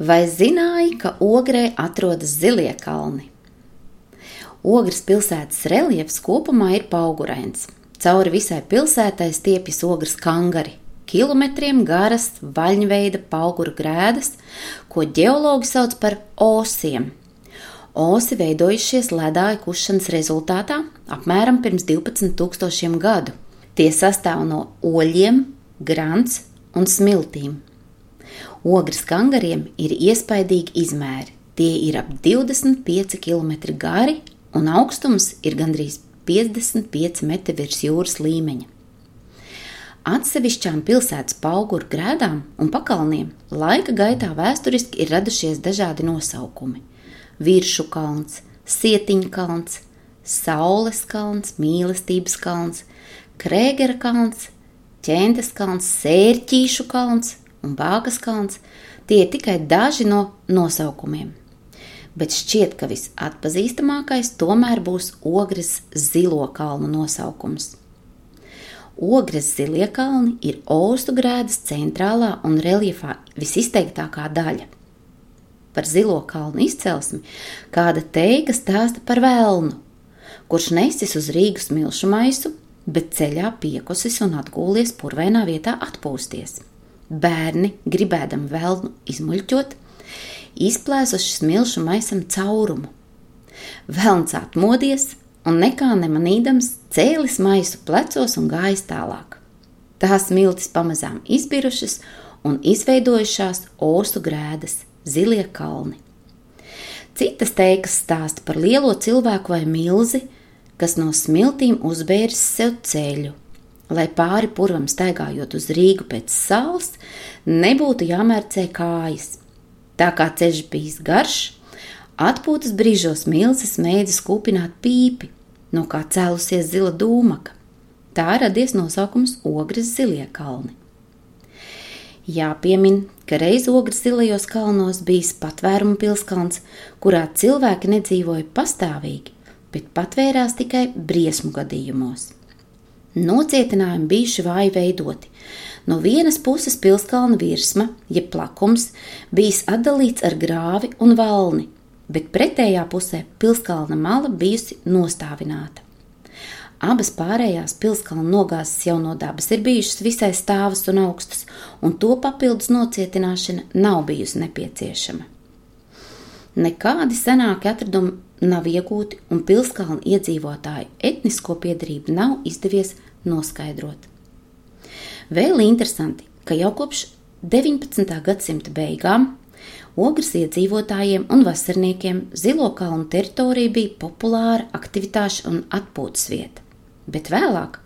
Vai zināji, ka Ogrē atrodas zilie kalni? Ogres pilsētas reliefs kopumā ir paugurains. Cauri visai pilsētai stiepjas ogres kangari, kilometriem garas vaļņveida pauguru grēdas, ko ģeologi sauc par osiem. Osi veidojušies ledāju kušanas rezultātā apmēram pirms 12,000 gadu. Tie sastāv no oļiem, grants un smiltīm. Ogres kangariem ir iespaidīgi izmēri. Tie ir ap 25 km gari un augstums ir gandrīz 55 metri virs jūras līmeņa. Atsevišķām pilsētas pauguru grēdām un pakalniem laika gaitā vēsturiski ir radušies dažādi nosaukumi - Viršu kalns, Sietiņa kalns, Saules kalns, Mīlestības kalns, Krēgera kalns, Ķēntes kalns, Sērķīšu kalns un Bāgas kalns, tie ir tikai daži no nosaukumiem. Bet šķiet, ka visatpazīstamākais tomēr būs Ogres zilo kalnu nosaukums. Ogres zilie kalni ir Ostu grēdas centrālā un reliefā visizteiktākā daļa. Par zilo kalnu izcelsmi kāda teiga stāsta par vēlnu, kurš nesis uz Rīgas milšu maisu, bet ceļā piekusis un atgūlies purvainā vietā atpūsties. Bērni, gribēdami vēlnu izmuļķot, izplēsuši smilšu maisam caurumu. Velns atmodies un nekā nemanīdams cēlis maisu plecos un gājis tālāk. Tās smiltis pamazām izbirušas un izveidojušās ostu grēdas, zilie kalni. Citas teikas stāsta par lielo cilvēku vai milzi, kas no smiltīm uzbēris sev ceļu lai pāri purvam staigājot uz Rīgu pēc saules, nebūtu jāmērcē kājas. Tā kā ceļš bijis garš, atpūtas brīžos milzis mēģis kūpināt pīpi, no kā cēlusies zila dūmaka. Tā radies nosaukums Ogres zilie kalni. Jāpiemin, ka reiz Ogres zilajos kalnos bijis patvērumu pilskalns, kurā cilvēki nedzīvoja pastāvīgi, bet patvērās tikai briesmu gadījumos. Nocietinājumi bijuši vāji veidoti. No vienas puses pilskalna virsma, jeb plakums, bijis atdalīts ar grāvi un valni, bet pretējā pusē pilskalna mala bijusi nostāvināta. Abas pārējās pilskalna nogāzes jau no dabas ir bijušas visai stāvas un augstas, un to papildus nocietināšana nav bijusi nepieciešama. Nekādi senāki atradumi nav iegūti, un pilskalnu iedzīvotāju etnisko piedarību nav izdevies noskaidrot. Vēl interesanti, ka jau kopš 19. gadsimta beigām Ogres iedzīvotājiem un vasarniekiem Zilo kalnu teritorija bija populāra aktivitāšu un atpūtas vieta, bet vēlāk,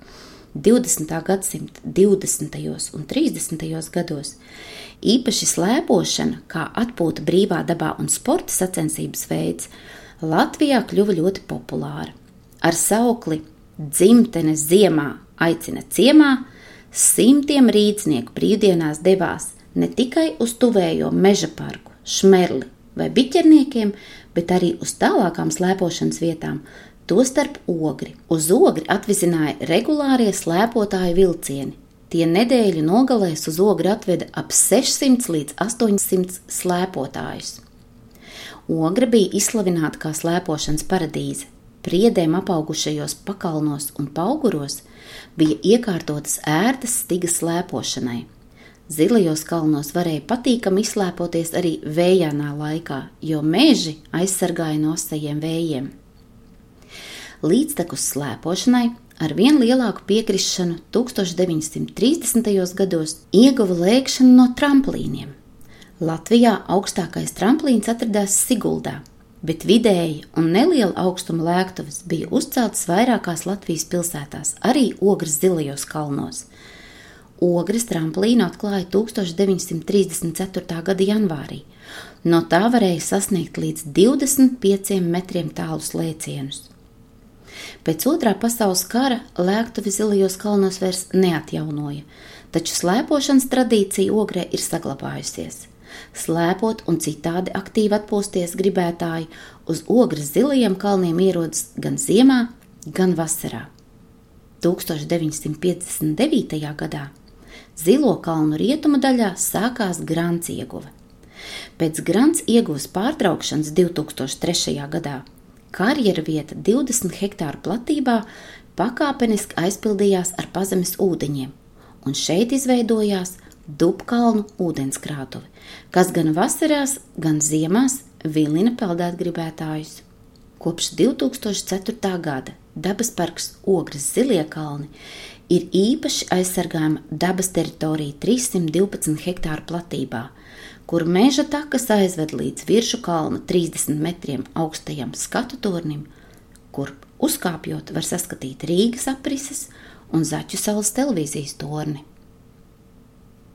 20. gadsimta 20. un 30. gados, īpaši slēpošana, kā atpūta brīvā dabā un sporta sacensības veids, Latvijā kļuva ļoti populāra. Ar saukli Dzimtenes ziemā aicina ciemā, simtiem rīznieku brīvdienās devās ne tikai uz tuvējo meža parku, šmerli vai biķerniekiem, bet arī uz tālākām slēpošanas vietām, tostarp ogri. Uz ogri atvizināja regulārie slēpotāju vilcieni. Tie nedēļu nogalēs uz ogri atveda ap 600 līdz 800 slēpotājus. Ogra bija izslavināta kā slēpošanas paradīze. Priedēm apaugušajos pakalnos un pauguros bija iekārtotas ērtas stigas slēpošanai. Zilajos kalnos varēja patīkami izslēpoties arī vējainā laikā, jo meži aizsargāja no asajiem vējiem. Līdztekus slēpošanai ar vien lielāku piekrišanu 1930. gados ieguva lēkšanu no tramplīniem. Latvijā augstākais tramplīns atradās Siguldā, bet vidēji un neliela augstuma lēktuvas bija uzceltas vairākās Latvijas pilsētās, arī Ogres zilajos kalnos. Ogres tramplīnu atklāja 1934. gada janvārī. No tā varēja sasniegt līdz 25 metriem tālus lēcienus. Pēc otrā pasaules kara lēktuvi zilajos kalnos vairs neatjaunoja, taču slēpošanas tradīcija ogrē ir saglabājusies slēpot un citādi aktīvi atpūsties gribētāji uz ogres zilajiem kalniem ierodas gan ziemā, gan vasarā. 1959. gadā Zilo kalnu rietumu daļā sākās grāns ieguve. Pēc grants iegūs pārtraukšanas 2003. gadā karjera vieta 20 hektāru platībā pakāpeniski aizpildījās ar pazemes ūdeņiem, un šeit izveidojās Dubkalnu ūdenskrātuve, kas gan vasarās, gan ziemās vilina peldētgribētājus. Kopš 2004. gada dabas parks Ogres Zilie kalni ir īpaši aizsargājama dabas teritorija 312 hektāru platībā, kur meža takas aizved līdz virsmu kalna 30 metriem augstajam skatu tornim, kur uzkāpjot var saskatīt Rīgas aprises un Zaķu salas televīzijas torni.